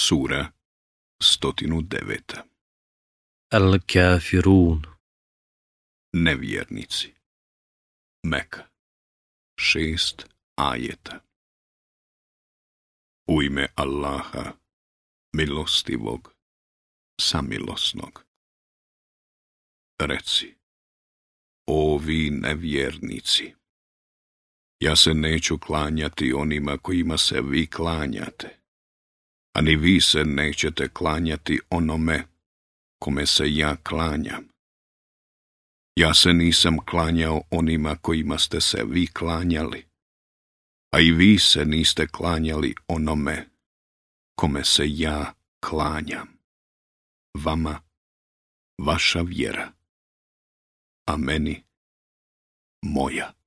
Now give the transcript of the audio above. Sura 109 Al-Kafirun Nevjernici Meka Šest ajeta U ime Allaha, milostivog, samilosnog Reci ovi nevjernici Ja se neću klanjati onima kojima se vi klanjate a ni vi se nećete klanjati onome kome se ja klanjam. Ja se nisam klanjao onima kojima ste se vi klanjali, a i vi se niste klanjali onome kome se ja klanjam. Vama, vaša vjera, a meni, moja.